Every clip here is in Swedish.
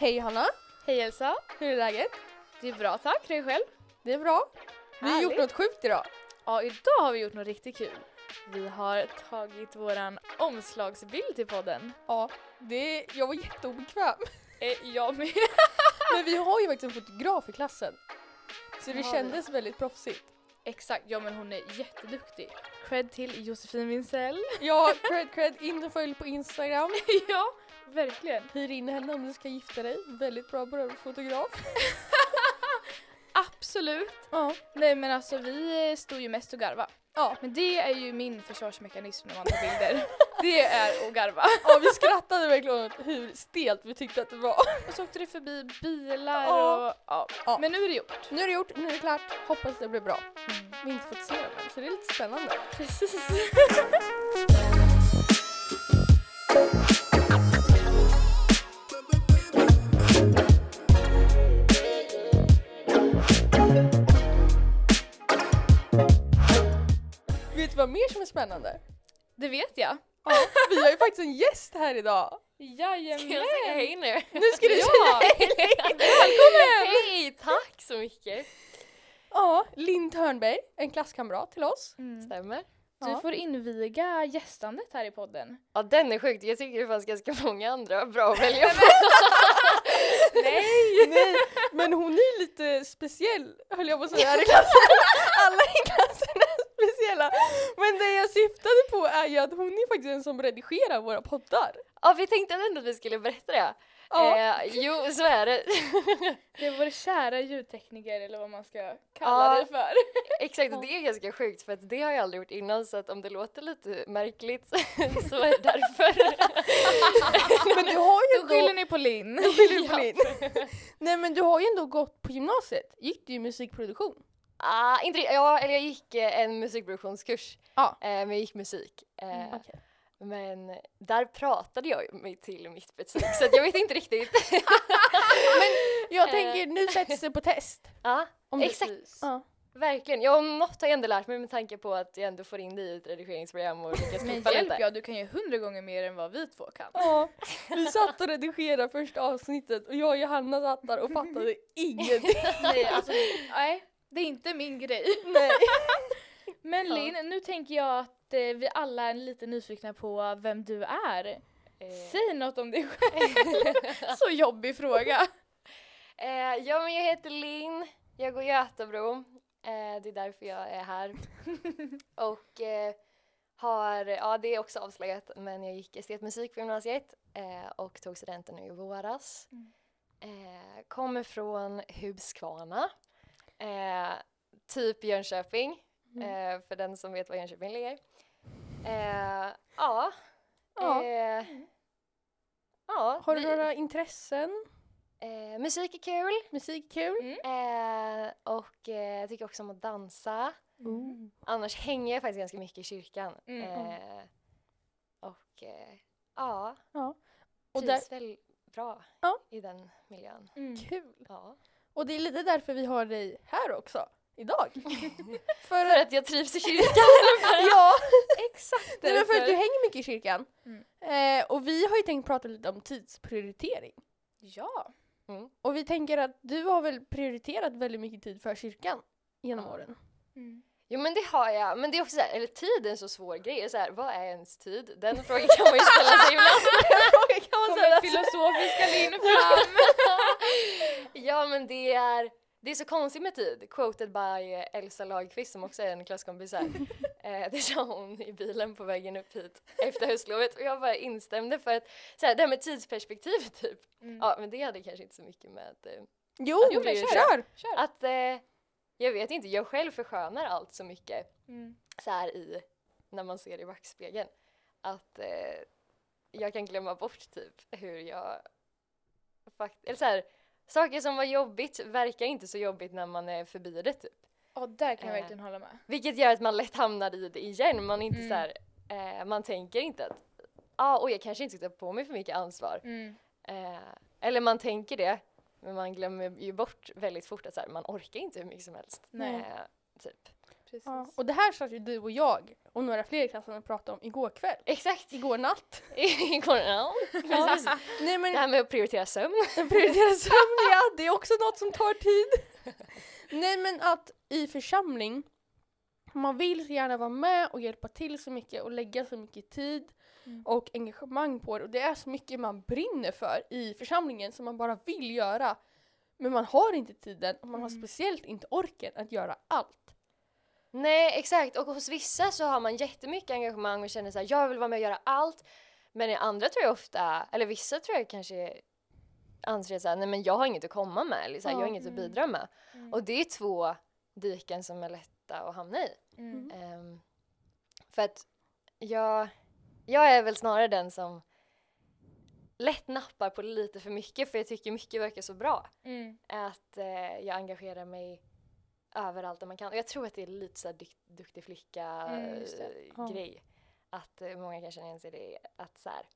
Hej Hanna! Hej Elsa! Hur är läget? Det är bra tack, dig själv? Det är bra. Vi har gjort något sjukt idag. Ja, idag har vi gjort något riktigt kul. Vi har tagit våran omslagsbild till podden. Ja, det, jag var jätteobekväm. Eh, jag med. Men vi har ju faktiskt en fotograf i klassen. Så det Har vi? kändes väldigt proffsigt. Exakt, ja men hon är jätteduktig. Cred till Josefin Winsell. Ja, cred cred, in och följ på Instagram. ja, verkligen. Hyr in henne om du ska gifta dig. Väldigt bra bra fotograf. Absolut. Ja. Nej men alltså vi stod ju mest och garva. Ja. Men det är ju min försvarsmekanism när man tar bilder. det är att garva. ja, vi skrattade verkligen åt hur stelt vi tyckte att det var. Och så åkte det förbi bilar Ja. och ja. Ja. Men nu är det gjort. Nu är det gjort, nu är det klart. Hoppas det blir bra. Mm. Vi har inte fått se den än, så det är lite spännande. Precis. vad mer som är spännande? Det vet jag. Ja, vi har ju faktiskt en gäst här idag. Jajamän! Ska jag säga hej nu? Nu ska du Ja. säga hej! Välkommen! Hej, tack så mycket! Ja, Linn Törnberg, en klasskamrat till oss. Mm. Stämmer. Du Ja. får inviga gästandet här i podden. Ja den är sjukt, jag tycker det fanns ganska många andra bra att välja på. Nej! Nej, men hon är lite speciell höll jag på att säga här i klassen. Alla i klassen speciella. Men det jag syftade på är ju att hon är faktiskt den som redigerar våra poddar. Ja vi tänkte ändå att vi skulle berätta det. Ja. Eh, jo så är det. Det är vår kära ljudtekniker eller vad man ska kalla Ja. det för. Exakt och det är ganska sjukt för att det har jag aldrig gjort innan så att om det låter lite märkligt så är det därför. Men du har ju Då skyller ni på Linn. Du på. Linn. Nej men du har ju ändå gått på gymnasiet. Gick du ju musikproduktion? Ah, inte, ja, eller jag gick eh, en musikproduktionskurs Ja. eh, men jag gick musik. Eh, Mm, Okej. Men där pratade jag mig till mitt betyg så jag vet inte riktigt. Jag Eh. tänker nu sätts det på test. Ja, du- exakt. Verkligen. Ja, något har jag ändå lärt mig med tanke på att jag ändå får in det i ett redigeringsprogram och lyckas Men hjälp lite. ja, du kan ju hundra gånger mer än vad vi två kan. Ja, vi satt och redigerade första avsnittet och jag och Johanna satt där och fattade ingenting. Nej, alltså, nej, det är inte min grej. Nej. Men Ja. Linn, nu tänker jag att eh, vi alla är lite nyfikna på vem du är. Eh, Säg något om dig själv. Så jobbig fråga. eh, ja, men jag heter Linn. Jag går Götabro. Eh, det är därför jag är här. och eh, har, ja det är också avslöjat, men jag gick estetmusik på gymnasiet och tog studenten nu i våras. Mm. Kommer från Huskvarna. Eh, typ Jönköping. Mm. Eh, för den som vet var Jönköping ligger. Eh, ja. Ja. Eh, ja. Har du vi- några intressen? eh, musik är kul. Musik kul? Mm. Eh, och eh, jag tycker också om att dansa. Annars hänger jag faktiskt ganska mycket i kyrkan. Mm. Eh, och eh, ja, Ja. Och, och där, trivs väl bra Ja. i den miljön. Mm. kul. Ja. Och det är lite därför vi har dig här också, idag. för För att, jag trivs i kyrkan. ja, Exakt nej, men för att du hänger mycket i kyrkan. Mm. Eh, och vi har ju tänkt prata lite om tidsprioritering. Ja. Mm. Och vi tänker att du har väl prioriterat väldigt mycket tid för kyrkan genom åren. Mm. Jo men det har jag, men det är också så här, eller tid är en så svår grej. Så här, vad är ens tid? Den frågan kan man ju ställa sig ibland. kan man Kommer filosofiska Linn fram. Ja men det är, det är så konstigt med tid. Quoted by Elsa Lagerqvist som också är en klasskompis här. Eh, det sa hon i bilen på vägen upp hit efter höstlovet och jag bara instämde för att så här, det här med tidsperspektiv typ. Mm. Ja men det hade kanske inte så mycket med att, eh, Jo, Jo, men kör! kör. Kör. att eh, jag vet inte, jag själv förskönar allt så mycket Mm. så här i, när man ser i backspegeln. Att eh, jag kan glömma bort typ hur jag fakt- eller så här, saker som var jobbigt verkar inte så jobbigt när man är förbi det typ. Ja, där kan jag Eh. verkligen hålla med. Vilket gör att man lätt hamnar i det igen. Man inte Mm. så här, eh, man tänker inte att ah, oj, jag kanske inte ska ta på mig för mycket ansvar. Mm. Eh, eller man tänker det, men man glömmer ju bort väldigt fort att så här, man orkar inte hur mycket som helst. Nej. Eh, typ. Precis. Ja. Och det här satt ju du och jag och några fler i klassen och pratade om igår kväll. Exakt! Igår natt. Igår, ja. Precis. Nej men Det här med att prioritera sömn. prioritera sömn ja, det är också något som tar tid. Nej men att i församling, man vill så gärna vara med och hjälpa till så mycket och lägga så mycket tid Mm. och engagemang på det och det är så mycket man brinner för i församlingen som man bara vill göra. Men man har inte tiden och man har Mm. speciellt inte orken att göra allt. Nej, exakt. Och hos vissa så har man jättemycket engagemang och känner så här, jag vill vara med och göra allt. Men i andra tror jag ofta, eller vissa tror jag kanske anser så här, nej men jag har inget att komma med, eller så här, jag har inget att Mm. bidra med. Mm. Och det är två diken som är lätta att hamna i. Mm. Ehm, för att jag, jag är väl snarare den som lätt nappar på lite för mycket för jag tycker mycket verkar så bra. Mm. Att eh, jag engagerar mig överallt där man kan. Och jag tror att det är lite så här dyk, duktig flicka Mm, eh, Ja. grej. Att eh, många kan känna igen sig i det. Att så här,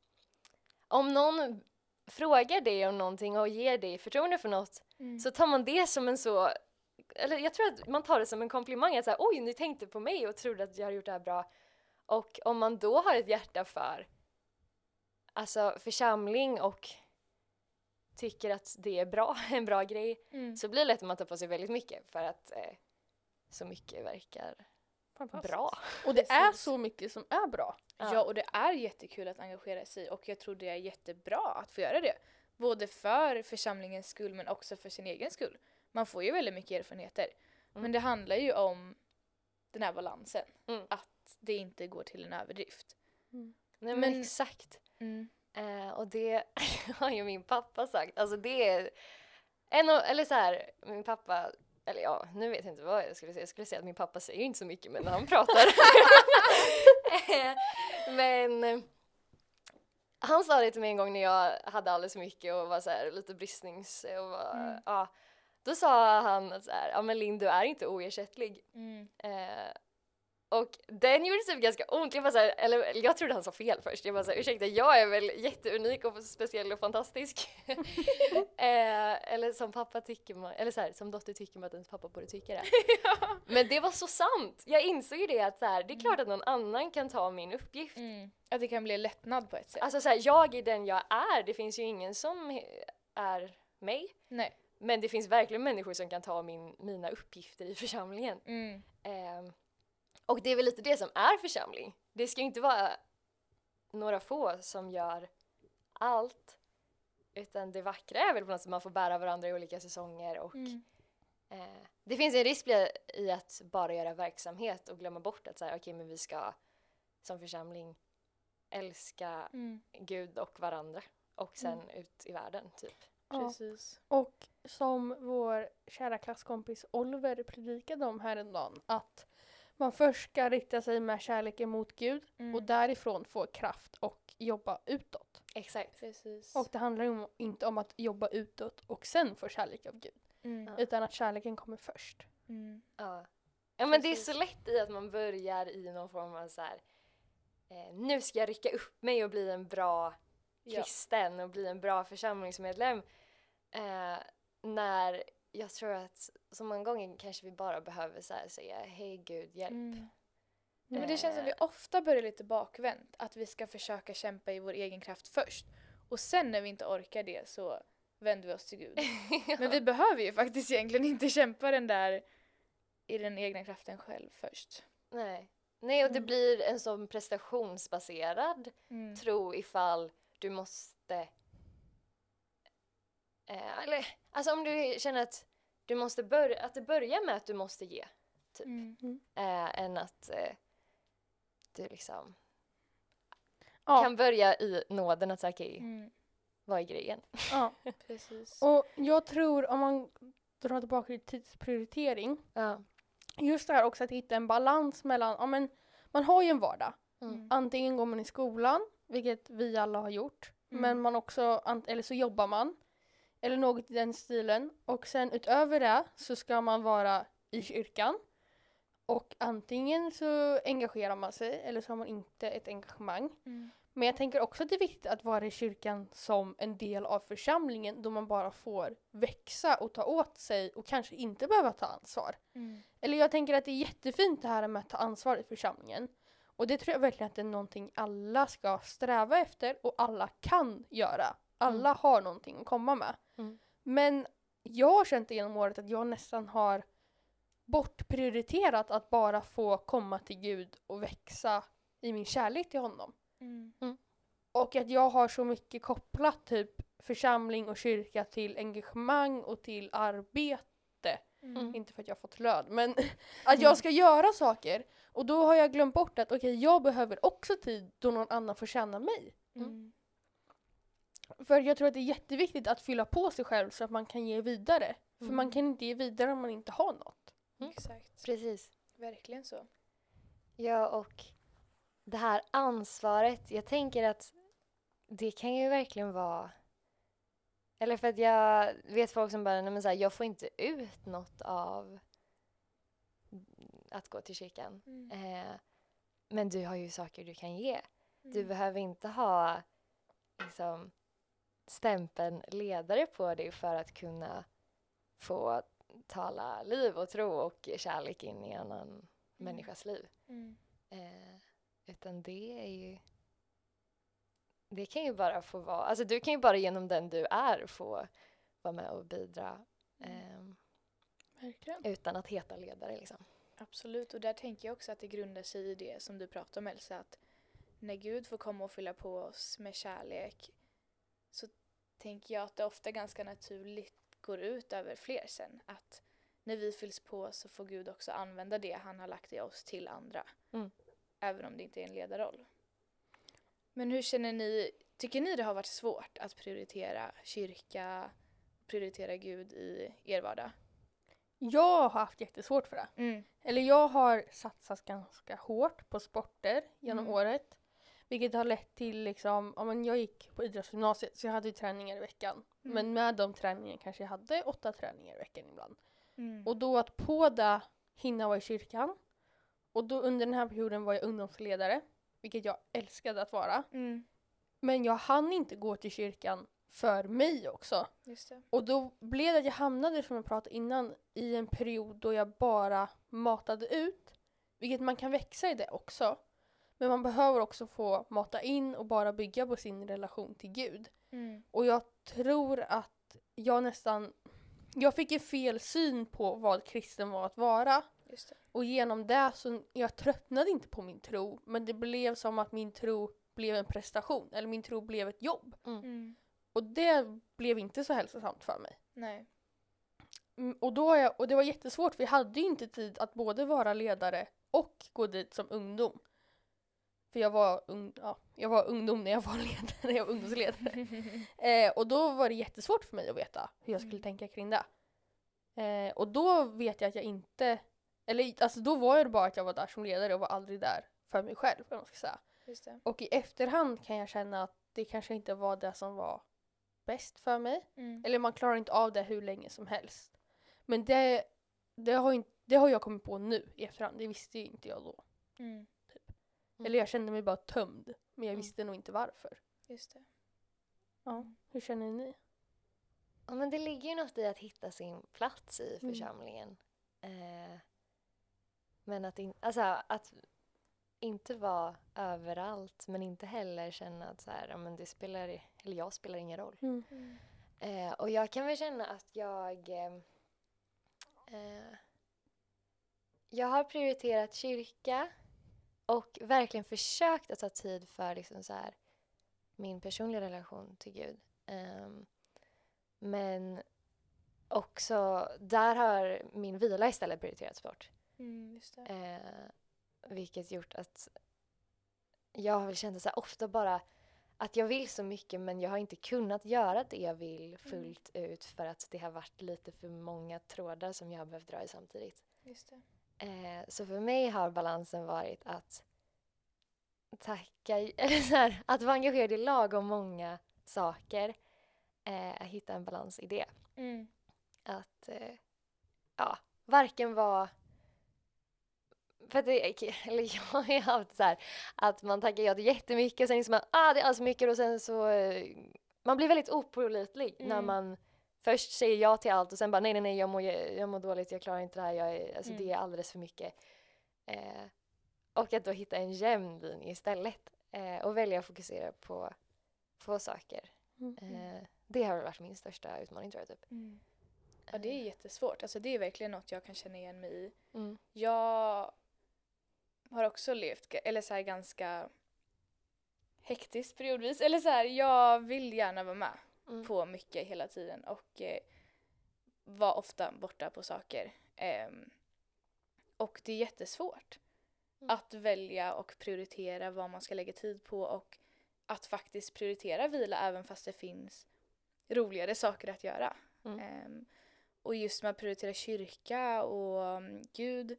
om någon frågar dig om någonting och ger dig förtroende för något Mm. så tar man det som en så eller jag tror att man tar det som en komplimang att säga oj ni tänkte på mig och trodde att jag hade gjort det här bra och om man då har ett hjärta för alltså församling och tycker att det är bra, en bra grej Mm. så blir det lätt att man tar på sig väldigt mycket för att eh, så mycket verkar bra. Och det är så mycket som är bra. Ja. och det är jättekul att engagera sig och jag tror det är jättebra att få göra det. Både för församlingens skull men också för sin egen skull. Man får ju väldigt mycket erfarenheter. Mm. Men det handlar ju om den här balansen. Mm. Att det inte går till en överdrift. Nej men, Men- exakt. Eh, och det har ju min pappa sagt. Alltså det är en av, eller så här, min pappa, eller ja, nu vet jag inte vad jag skulle säga. Jag skulle säga att min pappa säger inte så mycket men när han pratar. Eh, men han sa det till mig en gång när jag hade alldeles för mycket och var så här lite bristnings och var, Mm. ja. Då sa han att så här, ja men Linn du är inte oersättlig. Mm. Eh, och den gjorde typ ganska ont. Jag, bara så här, eller, jag trodde han sa fel först. Jag bara så här, ursäkta, jag är väl jätteunik och speciell och fantastisk. eh, eller som pappa tycker man, eller så här, som dotter tycker man att ens pappa borde tycka det. Men det var så sant! Jag insåg ju det att så här, det är klart att någon annan kan ta min uppgift. Mm. Att det kan bli lättnad på ett sätt. Alltså så här, jag är den jag är, det finns ju ingen som är mig. Nej. Men det finns verkligen människor som kan ta min, mina uppgifter i församlingen. Mm. Ehm, och det är väl lite det som är församling. Det ska ju inte vara några få som gör allt. Utan det vackra är väl på något sätt att man får bära varandra i olika säsonger och Mm. eh, det finns en risk i att bara göra verksamhet och glömma bort att så här, okej men vi ska som församling älska Mm. Gud och varandra och sen ut i världen typ. Ja. Precis. Och som vår kära klasskompis Oliver predikade om häromdagen att man först ska rikta sig med kärleken mot Gud Mm. och därifrån få kraft och jobba utåt. Exakt. Precis. Och det handlar ju om, inte om att jobba utåt och sen få kärlek av Gud. Mm. Ja. Utan att kärleken kommer först. Mm. Ja. ja men det är Precis. så lätt i att man börjar i någon form av så här. Eh, nu ska jag rycka upp mig och bli en bra Ja. kristen och bli en bra församlingsmedlem. Eh, när jag tror att så många gånger kanske vi bara behöver så här säga hej Gud hjälp. Mm. Nej, men det känns som vi ofta börjar lite bakvänt. Att vi ska försöka kämpa i vår egen kraft först. Och sen när vi inte orkar det så vänder vi oss till Gud. Men vi behöver ju faktiskt egentligen inte kämpa den där i den egna kraften själv först. Nej. Nej och det Mm. blir en sån prestationsbaserad Mm. tro ifall du måste eh, eller alltså om du känner att du måste börja, att det börjar med att du måste ge typ. Mm. eh, än att eh, du liksom Ja, kan börja i nåden att säga okej, Mm. vad är grejen? ja. Precis. Och jag tror om man drar tillbaka till tidsprioritering. Ja. Just det här också att hitta en balans mellan, ja men man har ju en vardag. Mm. Antingen går man i skolan, vilket vi alla har gjort. Mm. Men man också, ant- eller så jobbar man. Eller något i den stilen. Och sen utöver det så ska man vara i kyrkan. Och antingen så engagerar man sig eller så har man inte ett engagemang. Mm. Men jag tänker också att det är viktigt att vara i kyrkan som en del av församlingen då man bara får växa och ta åt sig och kanske inte behöva ta ansvar. Mm. Eller jag tänker att det är jättefint det här med att ta ansvar i församlingen. Och det tror jag verkligen att det är någonting alla ska sträva efter och alla kan göra. Alla har någonting att komma med. Mm. Men jag har känt genom året att jag nästan har bortprioriterat att bara få komma till Gud och växa i min kärlek till honom. Mm. Och att jag har så mycket kopplat typ församling och kyrka till engagemang och till arbete. Mm. Inte för att jag har fått lön, men att jag ska göra saker. Och då har jag glömt bort att okej, jag behöver också tid då någon annan får känna mig. Mm. För jag tror att det är jätteviktigt att fylla på sig själv så att man kan ge vidare. För Mm. man kan inte ge vidare om man inte har något. Mm. Exakt. Precis. Verkligen så. Ja, och det här ansvaret, jag tänker att det kan ju verkligen vara... Eller för att jag vet folk som bara, nej men så här, jag får inte ut något av att gå till kyrkan. Mm. Eh, men du har ju saker du kan ge. Du Mm. behöver inte ha liksom, stämpeln ledare på dig för att kunna få tala liv och tro och kärlek in i en annan människas liv. Mm. Eh, utan det är ju... Det kan ju bara få vara... Alltså du kan ju bara genom den du är få vara med och bidra ehm, Verkligen. utan att heta ledare liksom. Absolut, och där tänker jag också att det grundar sig i det som du pratar om Elsa, att när Gud får komma och fylla på oss med kärlek så tänker jag att det ofta ganska naturligt går ut över fler sen. Att när vi fylls på så får Gud också använda det han har lagt i oss till andra. Mm. Även om det inte är en ledarroll. Men hur känner ni, tycker ni det har varit svårt att prioritera kyrka, prioritera Gud i er vardag? Jag har haft jättesvårt för det. Mm. Eller jag har satsat ganska hårt på sporter genom Mm. året. Vilket har lett till liksom, ja men jag gick på idrottsgymnasiet så jag hade ju träningar i veckan. Mm. Men med de träningarna kanske jag hade åtta träningar i veckan ibland. Mm. Och då att på det hinna vara i kyrkan. Och då under den här perioden var jag ungdomsledare. Vilket jag älskade att vara. Mm. Men jag hann inte gå till kyrkan för mig också. Och då blev det att jag hamnade, som jag pratade innan, i en period då jag bara matade ut. Vilket man kan växa i det också. Men man behöver också få mata in och bara bygga på sin relation till Gud. Mm. Och jag tror att jag nästan... Jag fick en fel syn på vad kristen var att vara. Just det. Och genom det så, jag tröttnade inte på min tro. Men det blev som att min tro blev en prestation. Eller min tro blev ett jobb. Mm. Och det blev inte så hälsosamt för mig. Nej. Mm, Och, då jag, och det var jättesvårt för jag hade ju inte tid att både vara ledare och gå dit som ungdom. För jag var, ung, ja, jag var ungdom när jag var ledare, jag var ungdomsledare. Eh, och då var det jättesvårt för mig att veta hur jag skulle Mm. tänka kring det. Eh, och då vet jag att jag inte, eller alltså då var det bara att jag var där som ledare och var aldrig där för mig själv. Man ska säga. Och i efterhand kan jag känna att det kanske inte var det som var bäst för mig. Mm. Eller man klarar inte av det hur länge som helst. Men det, det, har, inte, det har jag kommit på nu i efterhand. Det visste ju inte jag då. Mm. Mm. Eller jag kände mig bara tömd. Men jag Mm. visste nog inte varför. Just det. Ja. Hur känner ni? Ja, men det ligger ju något i att hitta sin plats i Mm. församlingen. Eh, men att, in, alltså, att inte vara överallt men inte heller känna att så här, ja, men det spelar, eller jag spelar ingen roll. Mm. Eh, och jag kan väl känna att jag eh, eh, jag har prioriterat kyrka och verkligen försökt att ta tid för liksom så här, min personliga relation till Gud. Ehm, men också, där har min vila istället prioriterats bort. Mm. Eh, vilket gjort att jag har väl känt så här, ofta bara att jag vill så mycket men jag har inte kunnat göra det jag vill fullt ut för att det har varit lite för många trådar som jag har behövt dra i samtidigt. Just det. Eh, så för mig har balansen varit att tacka, eller så här, att vara engagerad i lagom många saker, eh, hitta en balans i det. Mm. Att eh, ja, varken vara för att det, eller jag har ju haft så här att man tackar ja till jättemycket och sen liksom ah det är alls mycket och sen så eh, man blir väldigt opålitlig när Mm. man först säger ja till allt och sen bara nej nej nej jag mår, jag mår dåligt, jag klarar inte det här, jag är, alltså Mm. det är alldeles för mycket. Eh, och att då hitta en jämn linje istället eh, och välja att fokusera på få saker. Mm. Eh, det har varit min största utmaning tror jag typ. Ja det är jättesvårt. Alltså det är verkligen något jag kan känna igen mig i. Mm. Jag har också levt, eller så här ganska hektiskt periodvis. Eller så här, jag vill gärna vara med Mm. på mycket hela tiden och eh, vara ofta borta på saker. Ehm, och det är jättesvårt Mm. att välja och prioritera vad man ska lägga tid på och att faktiskt prioritera vila även fast det finns roligare saker att göra. Mm. Ehm, och just med att prioritera kyrka och um, Gud.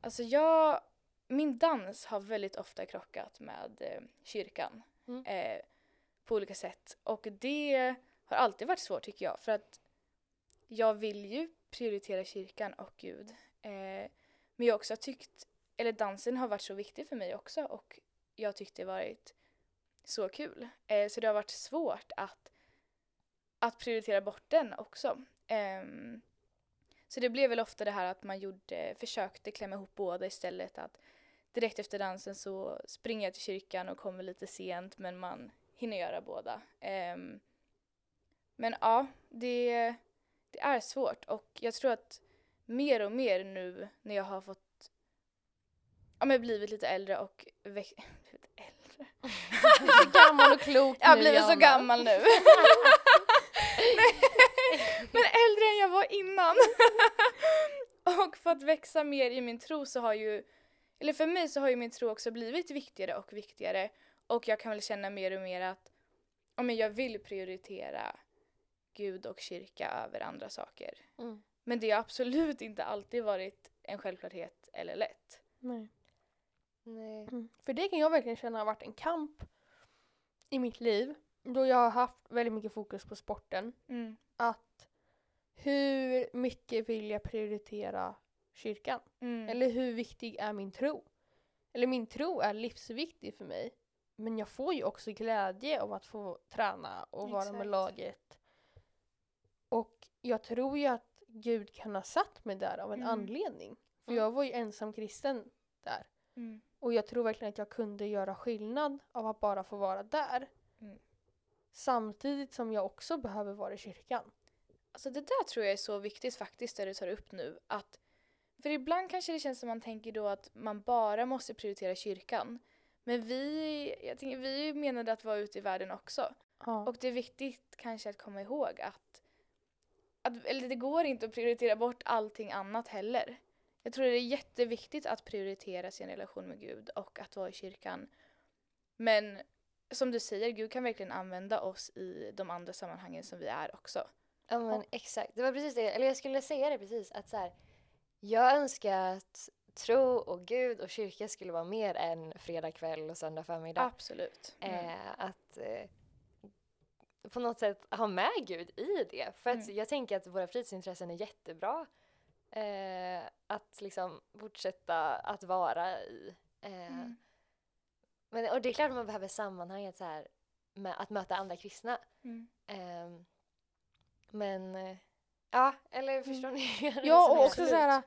Alltså jag, min dans har väldigt ofta krockat med eh, kyrkan Mm. eh, på olika sätt. Och det har alltid varit svårt tycker jag för att jag vill ju prioritera kyrkan och Gud. Eh, men jag har också tyckt, eller dansen har varit så viktig för mig också och jag tyckte det varit så kul. Eh, så det har varit svårt att, att prioritera bort den också. Eh, så det blev väl ofta det här att man gjorde, försökte klämma ihop båda istället. Att direkt efter dansen så springer jag till kyrkan och kommer lite sent men man hinner göra båda. Ehm, men ja, det, det är svårt och jag tror att mer och mer nu när jag har fått ja, men blivit lite äldre och växt... Lite äldre? Gammal och klok Jag har nu, blivit så gammal nu. Men äldre än jag var innan. och för att växa mer i min tro så har ju, eller för mig så har ju min tro också blivit viktigare och viktigare. Och jag kan väl känna mer och mer att ja, men jag vill prioritera Gud och kyrka över andra saker. Mm. Men det har absolut inte alltid varit en självklarhet eller lätt. Nej. Nej. Mm. För det kan jag verkligen känna har varit en kamp i mitt liv. Då jag har haft väldigt mycket fokus på sporten. Mm. Att hur mycket vill jag prioritera kyrkan? Mm. Eller hur viktig är min tro? Eller min tro är livsviktig för mig. Men jag får ju också glädje av att få träna och vara med Exakt. laget. Och jag tror ju att Gud kan ha satt mig där av en Mm. anledning. För Mm. jag var ju ensam kristen där. Mm. Och jag tror verkligen att jag kunde göra skillnad av att bara få vara där. Mm. Samtidigt som jag också behöver vara i kyrkan. Alltså det där tror jag är så viktigt faktiskt det du tar upp nu. Att, för ibland kanske det känns som man tänker då att man bara måste prioritera kyrkan. Men vi, jag tänker, vi menade att vara ute i världen också. Ja. Och det är viktigt kanske att komma ihåg att, att eller det går inte att prioritera bort allting annat heller. Jag tror det är jätteviktigt att prioritera sin relation med Gud och att vara i kyrkan. Men som du säger, Gud kan verkligen använda oss i de andra sammanhangen som vi är också. Ja men exakt, det var precis det, eller jag skulle säga det precis att så här, jag önskar att tro och Gud och kyrka skulle vara mer än fredag kväll och söndag förmiddag. Absolut. Mm. Eh, att eh, på något sätt ha med Gud i det. För att Mm. jag tänker att våra fritidsintressen är jättebra eh, att liksom fortsätta att vara i. Eh, Mm. men, och det är klart att man behöver sammanhanget så här med att möta andra kristna. Mm. Ehm, men eh, ja, eller förstår ni? Mm. Ja, och också så här,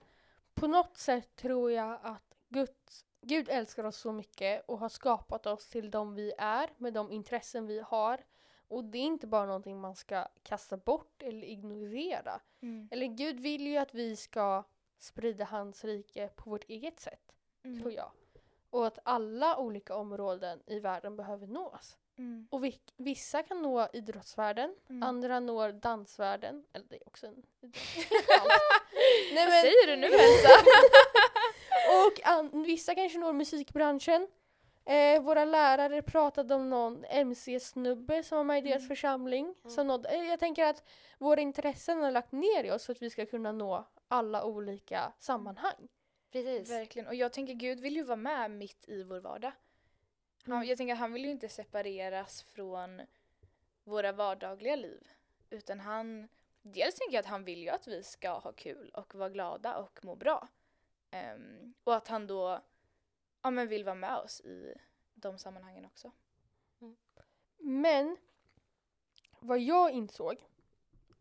på något sätt tror jag att Guds, Gud älskar oss så mycket och har skapat oss till de vi är med de intressen vi har. Och det är inte bara någonting man ska kasta bort eller ignorera. Mm. Eller Gud vill ju att vi ska sprida hans rike på vårt eget sätt, Mm. tror jag. Och att alla olika områden i världen behöver nås. Mm. Och vi, vissa kan nå idrottsvärlden, Mm. andra når dansvärlden. Eller det är också en. Nej, Vad säger du nu Elsa? Och an- vissa kanske når musikbranschen. Eh, våra lärare pratade om någon MC-snubbe som var med i deras Mm. församling. Mm. Som nådde, eh, jag tänker att våra intressen har lagt ner i oss för att vi ska kunna nå alla olika sammanhang. Precis. Verkligen. Och jag tänker Gud vill ju vara med mitt i vår vardag. Han, Mm. jag tänker att han vill ju inte separeras från våra vardagliga liv. Utan han, dels tänker jag att han vill ju att vi ska ha kul och vara glada och må bra. Ehm, och att han då ja, men vill vara med oss i de sammanhangen också. Men vad jag insåg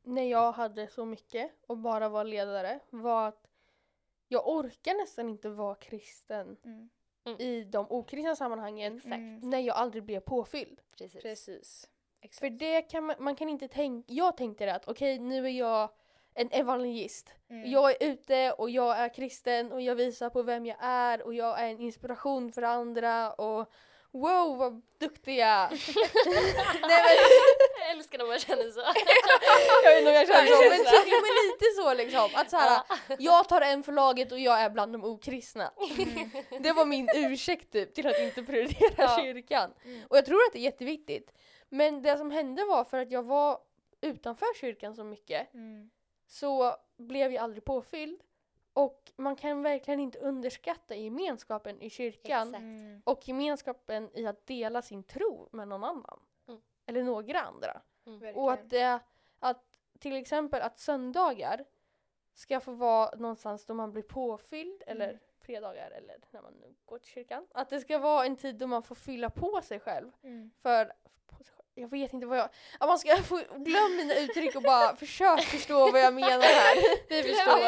när jag hade så mycket och bara var ledare var att jag orkar nästan inte vara kristen Mm. I de okristna sammanhangen Exakt. Mm. när jag aldrig blev påfylld. Precis. Precis. Exakt. För det kan man, man kan inte tänka, jag tänkte det att okej nu är jag en evangelist. Mm. Jag är ute och jag är kristen och jag visar på vem jag är och jag är en inspiration för andra och wow vad duktig jag är. Nej, men, Jag älskar när man känner så. jag vet inte om jag känner så men, jo, men lite så liksom. Att så här, jag tar en för laget och jag är bland de okristna. Mm. Det var min ursäkt typ till att inte prioritera Ja. kyrkan. Mm. Och jag tror att det är jätteviktigt. Men det som hände var för att jag var utanför kyrkan så mycket Mm. så blev jag aldrig påfylld. Och man kan verkligen inte underskatta gemenskapen i kyrkan Exakt. Och gemenskapen i att dela sin tro med någon annan. Mm. Eller några andra. Verkligen. Och att, det, att till exempel att söndagar ska få vara någonstans då man blir påfylld eller Mm. fredagar eller när man nu går till kyrkan. Att det ska vara en tid då man får fylla på sig själv. Mm. För på sig själv. jag vet inte vad jag... Att man ska få glöm mina uttryck och bara försök förstå vad jag menar här. Vi förstår.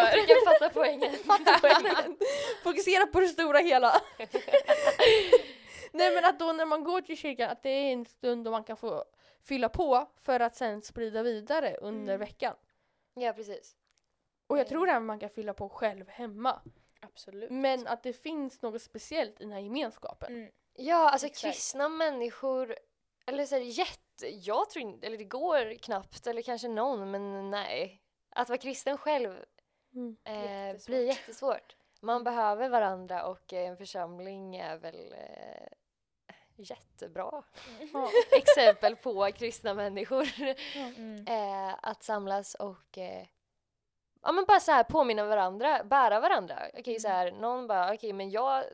jag poängen. Fattar poängen? Fokusera på det stora hela. Nej men att då när man går till kyrkan att det är en stund då man kan få fylla på för att sen sprida vidare under Mm. veckan. Ja, precis. Och jag Mm. tror även man kan fylla på själv hemma. Absolut. Men att det finns något speciellt i den här gemenskapen. Mm. Ja, alltså Exakt. kristna människor, eller så här, jätte, jag tror inte, eller det går knappt, eller kanske någon, men nej. Att vara kristen själv Mm. eh, Jättesvårt. blir jättesvårt. Man Mm. behöver varandra och eh, en församling är väl eh, jättebra Ja. exempel på kristna människor. Mm. eh, att samlas och eh, ja men bara så här påminna varandra, bära varandra. Okej så här, någon bara okej men jag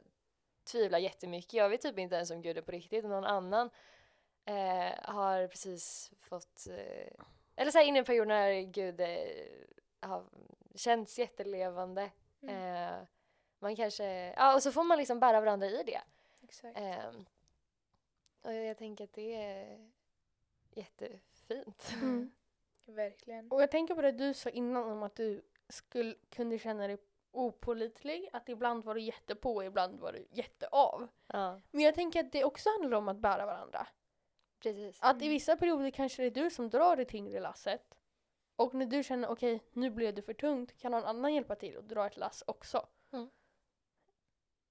tvivlar jättemycket, jag vet typ inte ens om Gud är på riktigt och någon annan eh, har precis fått eh, eller så här inne i en period när Gud eh, har känts jättelevande. Mm. Eh, man kanske, ja och så får man liksom bära varandra i det. Exakt. Och jag tänker att det är jättefint. Mm. Verkligen. Och jag tänker på det du sa innan om att du skulle, kunde känna dig opålitlig. Att ibland var du jättepå ibland var du jätteav. Ja, Men jag tänker att det också handlar om att bära varandra. precis. Att i Mm. vissa perioder kanske det är du som drar det tyngre lasset. Och när du känner okej, nu blev det för tungt, kan någon annan hjälpa till och dra ett lass också. Mm.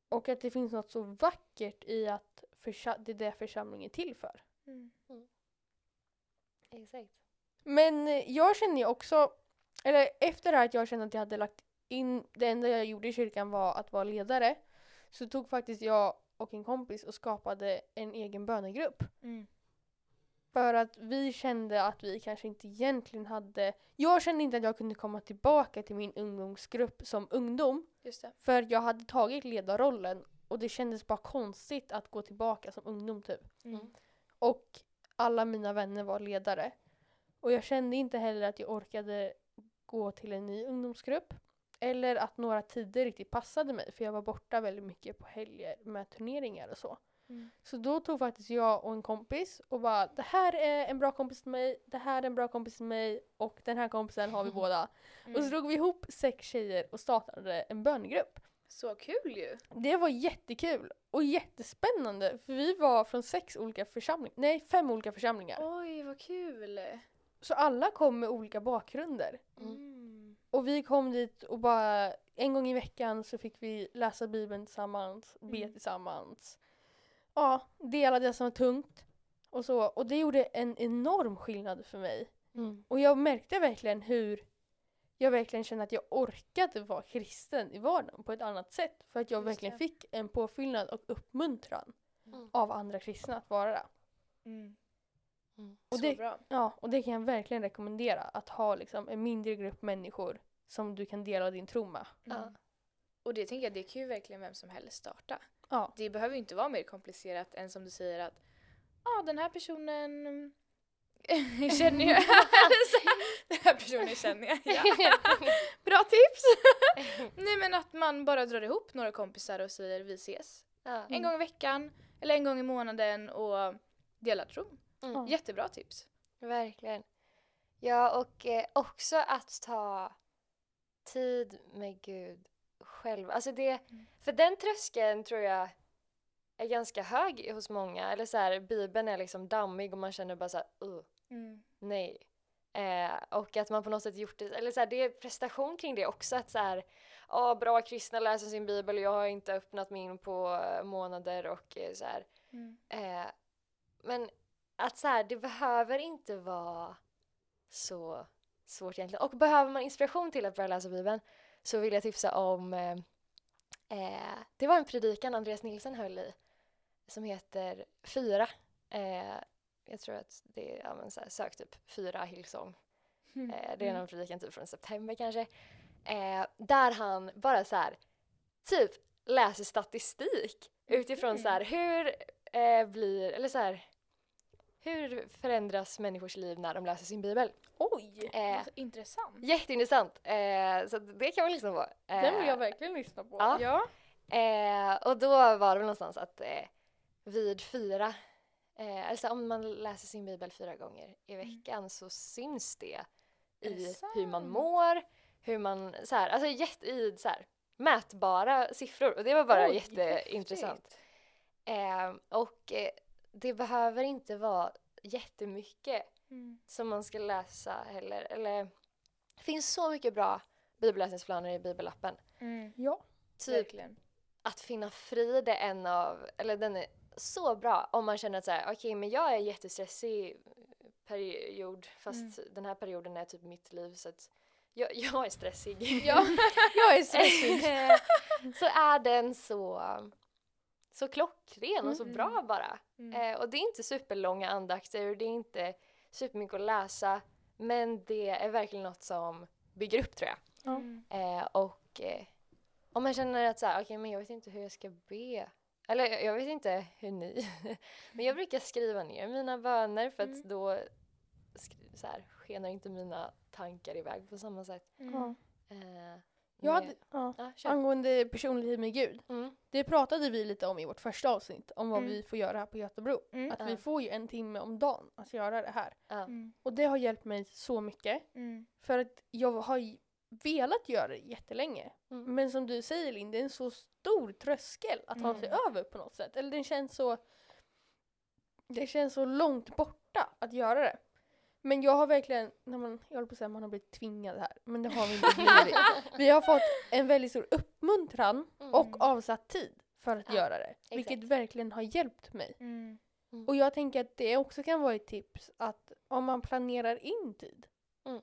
Och att det finns något så vackert i att det är det församlingen är till för. Mm. Exakt. Men eh, jag känner ju också, eller efter det här att jag kände att jag hade lagt in, det enda jag gjorde i kyrkan var att vara ledare. Så tog faktiskt jag och en kompis och skapade en egen bönegrupp. Mm. För att vi kände att vi kanske inte egentligen hade... Jag kände inte att jag kunde komma tillbaka till min ungdomsgrupp som ungdom. Just det. För jag hade tagit ledarrollen och det kändes bara konstigt att gå tillbaka som ungdom typ. Mm. Och alla mina vänner var ledare. Och jag kände inte heller att jag orkade gå till en ny ungdomsgrupp. Eller att några tider riktigt passade mig för jag var borta väldigt mycket på helger med turneringar och så. Mm. Så då tog faktiskt jag och en kompis och bara det här är en bra kompis till mig, det här är en bra kompis till mig och den här kompisen har vi båda. Och så Mm. drog vi ihop sex tjejer och startade en bönegrupp. Så kul ju. Det var jättekul och jättespännande för vi var från sex olika församlingar, nej fem olika församlingar. Oj, vad kul. Så alla kom med olika bakgrunder. Mm. Och vi kom dit och bara en gång i veckan så fick vi läsa bibeln tillsammans, be Mm. tillsammans. Ja, dela det som var tungt. Och, så. och det gjorde en enorm skillnad för mig. Mm. Och jag märkte verkligen hur jag verkligen kände att jag orkade vara kristen i vardagen på ett annat sätt. För att jag Just verkligen det. fick en påfyllnad och uppmuntran Mm. av andra kristna att vara det. Mm. Mm. Och så det- bra. Ja, och det kan jag verkligen rekommendera. Att ha liksom en mindre grupp människor som du kan dela din tro med. Ja. Mm. Och det tänker jag, det kan ju verkligen vem som helst starta. Ja. Det behöver ju inte vara mer komplicerat än som du säger att ja, den här personen känner jag. den här personen känner jag. Ja. Bra tips! Nej men att man bara drar ihop några kompisar och säger vi ses. Ja. En gång i veckan eller en gång i månaden och delar tron. Mm. Jättebra tips. Verkligen. Ja, och eh, också att ta tid med Gud själv. Alltså det, Mm. för den tröskeln tror jag är ganska hög hos många. Eller så här, Bibeln är liksom dammig och man känner bara så här, uh, nej. Eh, och att man på något sätt gjort det, eller så här, det är prestation kring det också. Att så här, ja, bra kristna läser sin bibel och jag har inte öppnat min på eh, månader och eh, så här. Mm. Eh, men att så här, det behöver inte vara så svårt egentligen. Och behöver man inspiration till att börja läsa Bibeln så vill jag tipsa om eh, eh, Det var en predikan Andreas Nilsson höll i som heter Fyra. Eh, jag tror att det är, ja, men så här, sök typ Fyra Hillsong. Mm. Eh, det är någon predikan typ från september kanske. Eh, där han bara så här typ läser statistik utifrån så här hur eh, blir, eller så här hur förändras människors liv när de läser sin bibel? Oj! Eh, intressant. jätteintressant. Eh, så det kan man lyssna på. Eh, Den vill jag verkligen lyssna på. ja. Ja. Eh, och då var det väl någonstans att eh, vid fyra, eh, alltså om man läser sin bibel fyra gånger i veckan så syns det i hur man mår, hur man, så här, alltså jätte, i så här, mätbara siffror och det var bara Oj, jätteintressant. Eh, och eh, det behöver inte vara jättemycket Mm. som man ska läsa heller. Eller, det finns så mycket bra bibelläsningsplaner i bibelappen. Mm. Ja. Typ Verkligen. att finna frid är en av, eller den är så bra om man känner att så här, okej men jag är jättestressig period fast den här perioden är typ mitt liv så att jag, jag är stressig. Ja. Jag är stressig. så är den så, så klockren och så Mm. bra bara. Mm. Eh, och det är inte superlånga andakter och det är inte supermycket att läsa men det är verkligen något som bygger upp tror jag. Ja. Mm. Eh, och eh, om man känner att så här, okej men jag vet inte hur jag ska be. Eller jag- vet inte hur ni. men jag brukar skriva ner mina böner för att Mm. då så här, skenar inte mina tankar iväg på samma sätt. Mm. Eh, Jag hade, ja. ja. Angående personlighet med Gud. Mm. Det pratade vi lite om i vårt första avsnitt. Om vad Mm. vi får göra här på Göteborg. Mm. Att Ja. vi får ju en timme om dagen att göra det här. Ja. Mm. Och det har hjälpt mig så mycket. Mm. För att jag har ju velat göra det jättelänge. Mm. Men som du säger Linn, det är en så stor tröskel att ta sig Mm. över på något sätt. Eller den känns så... Det känns så långt borta att göra det. Men jag har verkligen, när man, jag håller på att säga man har blivit tvingad här, men det har vi inte blivit. vi har fått en väldigt stor uppmuntran Mm. och avsatt tid för att Ja, göra det. Vilket verkligen har hjälpt mig. Mm. Och jag tänker att det också kan vara ett tips att om man planerar in tid Mm.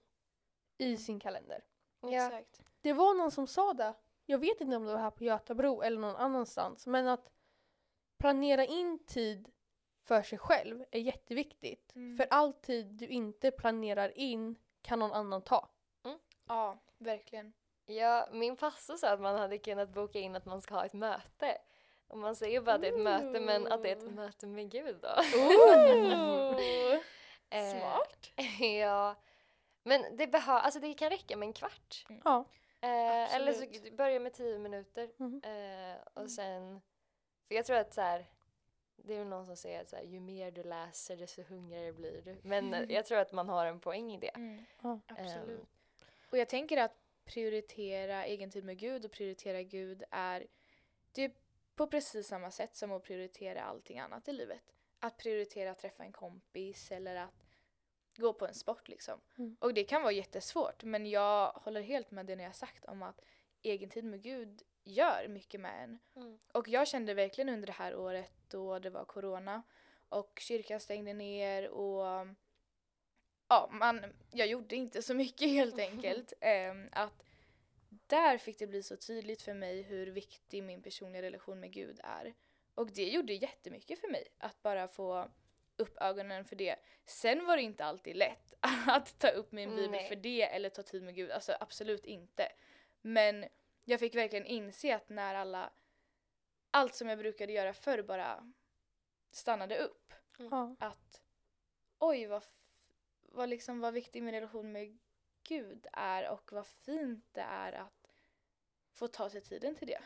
i sin kalender. Ja. Exakt. Det var någon som sa det, jag vet inte om det var här på Götabro eller någon annanstans, men att planera in tid för sig själv är jätteviktigt. Mm. För all tid du inte planerar in kan någon annan ta. Ja, verkligen. Ja, min pastor sa att man hade kunnat boka in att man ska ha ett möte. Och man säger bara att det är ett möte men att det är ett möte med Gud då. Eh, Smart. ja. Men det, behö- alltså det kan räcka med en kvart. Ja. Eh, eller så börja med tio minuter. Mhm. Eh, och Mm. sen, för jag tror att så här, det är väl någon som säger att så här, ju mer du läser desto hungrigare blir du. Men eh, jag tror att man har en poäng i det. Mm. Ja. Absolut. Ehm, Och jag tänker att prioritera egen tid med Gud och prioritera Gud är det är på precis samma sätt som att prioritera allting annat i livet. Att prioritera att träffa en kompis eller att gå på en sport liksom. Mm. Och det kan vara jättesvårt men jag håller helt med det ni har sagt om att egen tid med Gud gör mycket med en. Mm. Och jag kände verkligen under det här året då det var corona och kyrkan stängde ner och ja, man, jag gjorde inte så mycket helt enkelt. Ehm, att där fick det bli så tydligt för mig hur viktig min personliga relation med Gud är. Och det gjorde jättemycket för mig att bara få upp ögonen för det. Sen var det inte alltid lätt att ta upp min bibel Nej. för det eller ta tid med Gud, alltså absolut inte. Men jag fick verkligen inse att när alla, allt som jag brukade göra förr bara stannade upp, Ja. att oj vad, vad, liksom, vad viktig min relation med Gud är och vad fint det är att få ta sig tiden till det.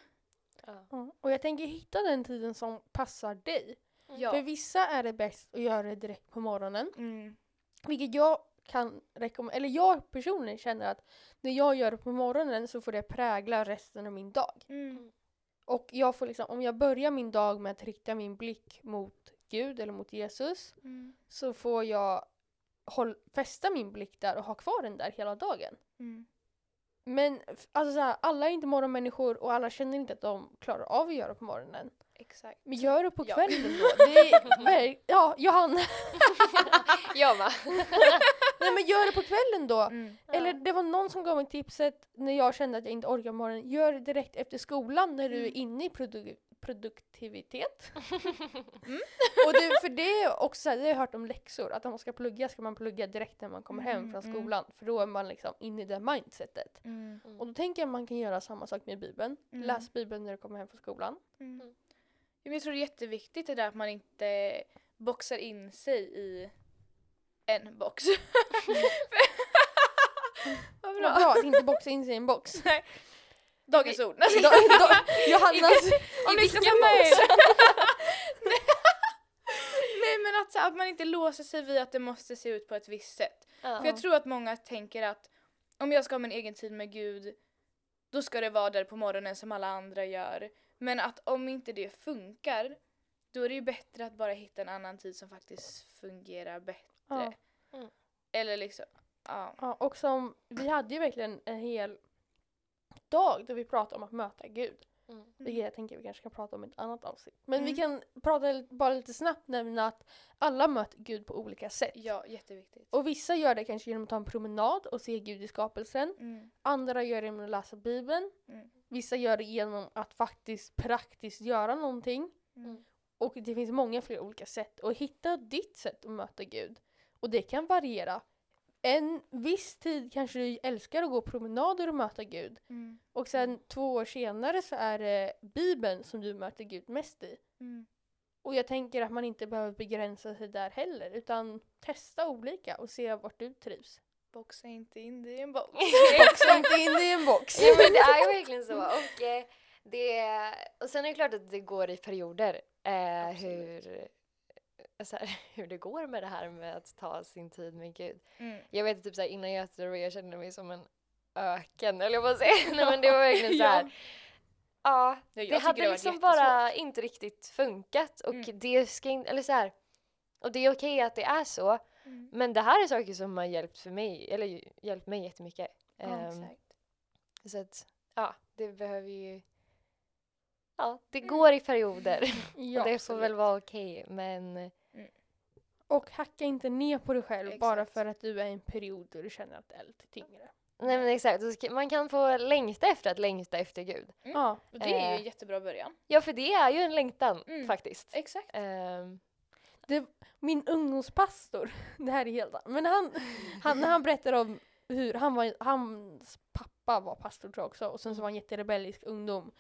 Ja, Och jag tänker hitta den tiden som passar dig. Ja. För vissa är det bäst att göra det direkt på morgonen. Mm. Vilket jag kan rekommendera, eller jag personligen känner att när jag gör det på morgonen så får det prägla resten av min dag. Mm. Och jag får liksom, om jag börjar min dag med att rikta min blick mot Gud eller mot Jesus Mm. så får jag håll, fästa min blick där och ha kvar den där hela dagen. Mm. Men alltså så här, alla är inte morgonmänniskor och alla känner inte att de klarar av att göra på morgonen. Exakt. Men gör det på Ja. kvällen då. Det är, ja, Johanna. Jag med. Nej men gör det på kvällen då. Mm. Eller det var någon som gav mig tipset när jag kände att jag inte orkar morgonen. Gör det direkt efter skolan när du är Mm. inne i produ- produktivitet. Mm. och det, för det är också så här, det har jag hört om läxor. Att om man ska plugga ska man plugga direkt när man kommer hem Mm, från mm. skolan. För då är man liksom inne i det mindsetet. Mm. Och då tänker jag att man kan göra samma sak med Bibeln. Mm. Läs Bibeln när du kommer hem från skolan. Jag tror det är jätteviktigt det där att man inte boxar in sig i en box. Vad Vad bra. bra att inte boxa in sig i en box. Dagens ord. Då, då, Johannas... Om ni ska med. Nej men att, så, att man inte låser sig vid att det måste se ut på ett visst sätt. Ja. För jag tror att många tänker att om jag ska ha min egen tid med Gud då ska det vara där på morgonen som alla andra gör. Men att om inte det funkar då är det ju bättre att bara hitta en annan tid som faktiskt fungerar bättre. Ja. Mm. Eller liksom, ja. Ja, och som, vi hade ju verkligen en hel dag där vi pratade om att möta Gud. Mm. Vilket jag tänker vi kanske kan prata om i ett annat avsnitt. Men vi Mm. kan prata bara lite snabbt nämna att alla möter Gud på olika sätt. Ja, jätteviktigt. Och vissa gör det kanske genom att ta en promenad och se Gud i skapelsen. Mm. Andra gör det genom att läsa Bibeln. Mm. Vissa gör det genom att faktiskt praktiskt göra någonting. Mm. Och det finns många fler olika sätt. Och hitta ditt sätt att möta Gud. Och det kan variera. En viss tid kanske du älskar att gå promenader och möta Gud. Mm. Och sen två år senare så är det Bibeln som du möter Gud mest i. Mm. Och jag tänker att man inte behöver begränsa sig där heller. Utan testa olika och se vart du trivs. Boxa inte in det i en box. Boxa inte in det i en box. Ja men det är ju verkligen så. Och, eh, det, och sen är det klart att det går i perioder eh, hur, så här, hur det går med det här med att ta sin tid med Gud. Mm. Jag vet typ så här, innan Göteborg jag kände mig som en öken eller jag bara säga. Nej men det var verkligen så här. Ja. Ja, jag det hade var liksom bara inte riktigt funkat och Mm. det ska inte, eller så här. Och det är okej att det är så, Mm. men det här är saker som har hjälpt för mig, eller hjälpt mig jättemycket. Ja, Ehm, exakt. så att, ja, det behöver ju... Ja, det Mm. går i perioder. Ja, och det får absolut. väl vara okej, men... Och hacka inte ner på dig själv bara Exakt. för att du är i en period då du känner att det är lite tyngre. Nej men exakt, man kan få längta efter att längta efter Gud. Mm. Ja, Och det är ju Eh. en jättebra början. Ja, för det är ju en längtan Mm. faktiskt. Exakt. Ehm, min ungdomspastor, det här är helt men han, han, när han berättar om hur han var, hans pappa var pastor tror jag också och sen så var han jätterebellisk ungdom.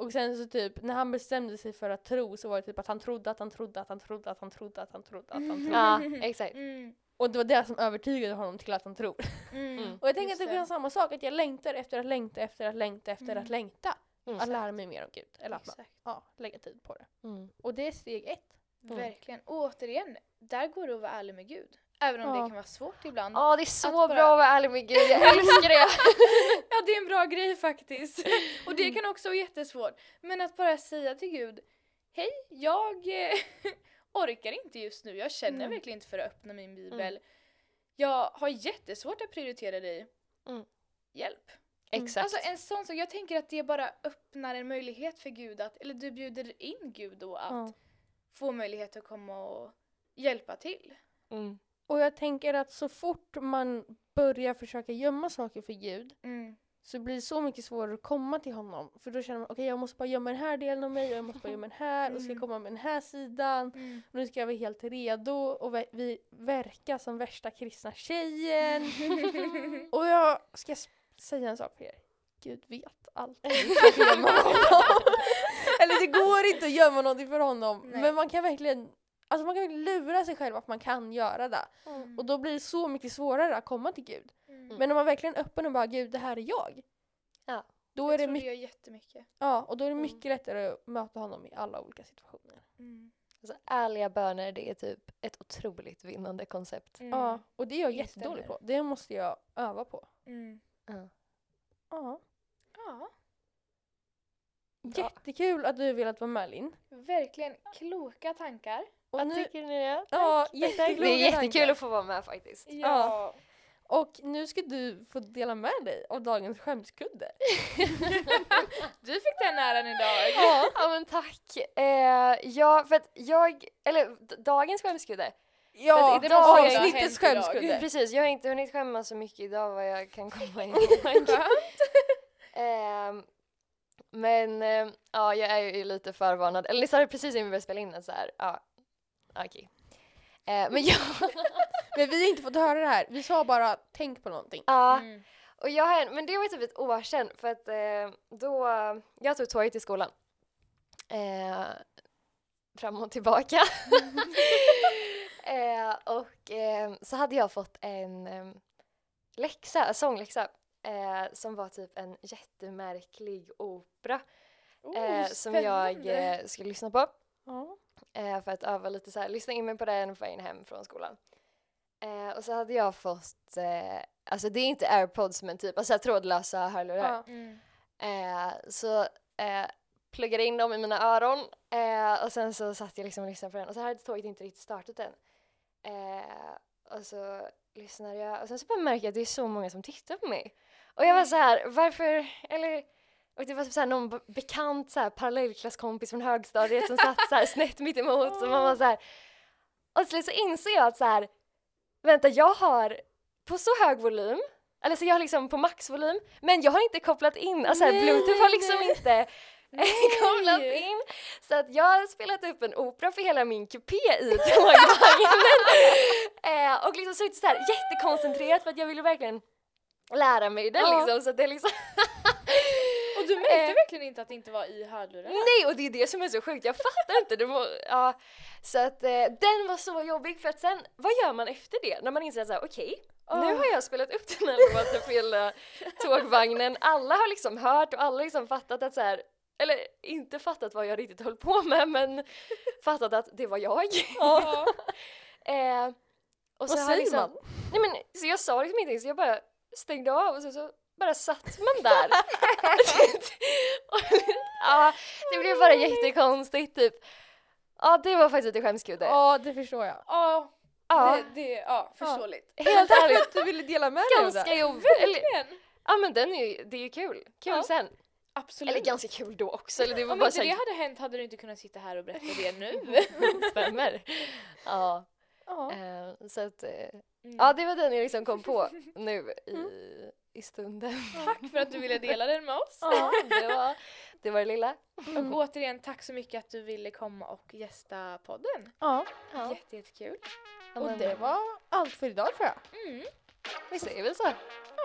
Och sen så typ när han bestämde sig för att tro så var det typ att han trodde att han trodde att han trodde att han trodde att han trodde att han trodde. ja, exakt. Mm. Och det var det som övertygade honom till att han tror. Mm. Mm. Och jag tänker att Just det vara samma sak, att jag längtar efter att längta efter att längta efter Mm. att längta. Mm. Att lära mig mer om Gud. Eller att Exakt. ja, lägga tid på det. Mm. Och det är steg ett. Mm. Verkligen. Och återigen, där går det att vara ärlig med Gud. Även om Ja. det kan vara svårt ibland. Ja, det är så Att bra bara- att vara ärlig med Gud. Jag älskar det. Ja, det är en bra grej faktiskt. Och det kan också vara jättesvårt. Men att bara säga till Gud, hej, jag eh, orkar inte just nu. Jag känner Mm. verkligen inte för att öppna min bibel. Jag har jättesvårt att prioritera dig. Mm. Hjälp. Exakt. Alltså en sån sak, jag tänker att det bara öppnar en möjlighet för Gud att, eller du bjuder in Gud då att få möjlighet att komma och hjälpa till. Och jag tänker att så fort man börjar försöka gömma saker för Gud Mm. så blir det så mycket svårare att komma till honom. För då känner man okej jag måste bara gömma den här delen av mig och jag måste bara gömma den här och ska Mm. komma med den här sidan. Mm. Och nu ska jag vara helt redo och vi verka som värsta kristna tjejen. och jag ska säga en sak för er. Gud vet allt. Eller det går inte att gömma någonting för honom. Nej. Men man kan verkligen Alltså man kan lura sig själv att man kan göra det. Mm. Och då blir det så mycket svårare att komma till Gud. Mm. Men om man verkligen är öppen och bara Gud det här är jag. Ja. Då Jag är det tror det gör jättemycket. ja, och då är det Mm. mycket lättare att möta honom i alla olika situationer. Mm. Alltså, ärliga böner, det är typ ett otroligt vinnande koncept. Mm. Ja, och det är jag Instämmer. jättedålig på. Det måste jag öva på. Mm. Ja. Ja. Ja. Jättekul att du velat vara med Linn. verkligen kloka tankar. Och Vad nu, tycker ni det? ja, Det jättekloka är jättekul tankar. att få vara med faktiskt. Ja. Och nu ska du få dela med dig av dagens skämskudde. Du fick den äran idag. Ja. Ja men tack. Eh, ja, för att jag, eller dagens skämskudde. Ja, det det var avsnittets skämskudde. Precis, jag har inte hunnit skämmas så mycket idag vad jag kan komma ihåg. Ehm, men eh, ja, jag är ju lite förvarnad. Eller ni sa det precis innan vi började spela in att så här, ja, okej. Eh, men jag, Men vi har inte fått höra det här. Vi sa bara tänk på någonting. ja, Mm. och jag har, en- men det var ju typ ett år sedan för att eh, då, jag tog tåget till skolan. Eh, fram och tillbaka. eh, och eh, så hade jag fått en eh, läxa, en sångläxa eh, som var typ en jättemärklig opera eh, Oh, som jag eh, skulle lyssna på Ja. Eh, för att öva lite så här, lyssna in mig på den på vägen hem från skolan. Eh, och så hade jag fått, eh, alltså det är inte airpods men typ alltså trådlösa hörlurar. Ja. Mm. Eh, så eh, pluggade in dem i mina öron eh, och sen så satt jag liksom och lyssnade på den och så hade tåget inte riktigt startat än. Och så lyssnade jag och sen så bara märkte jag att det är så många som tittar på mig. Och jag var så här, varför, eller och det var typ så här någon be- bekant så här, parallellklasskompis från högstadiet som satt så här snett mitt emot så man var så här. Och till slut så inser jag att så här, vänta jag har på så hög volym eller så jag har liksom på maxvolym men jag har inte kopplat in, alltså här, Nej, bluetooth har liksom nej. inte kopplat in så att jag har spelat upp en opera för hela min kupé i tågvagnen eh, och liksom suttit såhär jättekoncentrerat för att jag ville verkligen lära mig den Ja. liksom så att det liksom du märkte Eh. verkligen inte att det inte var i hörlurarna? Nej och det är det som är så sjukt, jag fattar inte. Det må, ja. Så att eh, den var så jobbig för att sen, vad gör man efter det? När man inser såhär, okej, nu Åh. har jag spelat upp den här låten på hela tågvagnen. Alla har liksom hört och alla har liksom fattat att så här, eller inte fattat vad jag riktigt höll på med men fattat att det var jag. Ja. eh, och Vad så har säger liksom, man? Nej men så jag sa liksom ingenting så jag bara stängde av och så, så bara satt man där. Och, ja, det blev bara jättekonstigt typ. Ja det var faktiskt lite skämskudde. Ja, det förstår jag. Ja, Ja, det, det, ja förståeligt. helt ärligt. Att du ville dela med dig Ganska jobbigt. Verkligen. ja men den är ju, det är ju kul. Kul Ja. sen. Absolut. Eller ganska kul då också. Eller det var Om bara inte så det hade hänt hade du inte kunnat sitta här och berätta det nu. stämmer. Ja, Ja. eh, så att, eh, Mm. ja det var den jag liksom kom på nu i, i stunden. Tack för att du ville dela den med oss. Ja, det var det, var lilla. Mm. Och återigen tack så mycket att du ville komma och gästa podden. Ja. ja. Och det var allt för idag tror jag. Mm. Vi säger väl så.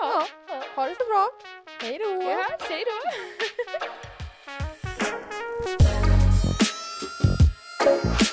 Ja. ja. Ha det så bra. Hej då. Ja, hej då. Thank you.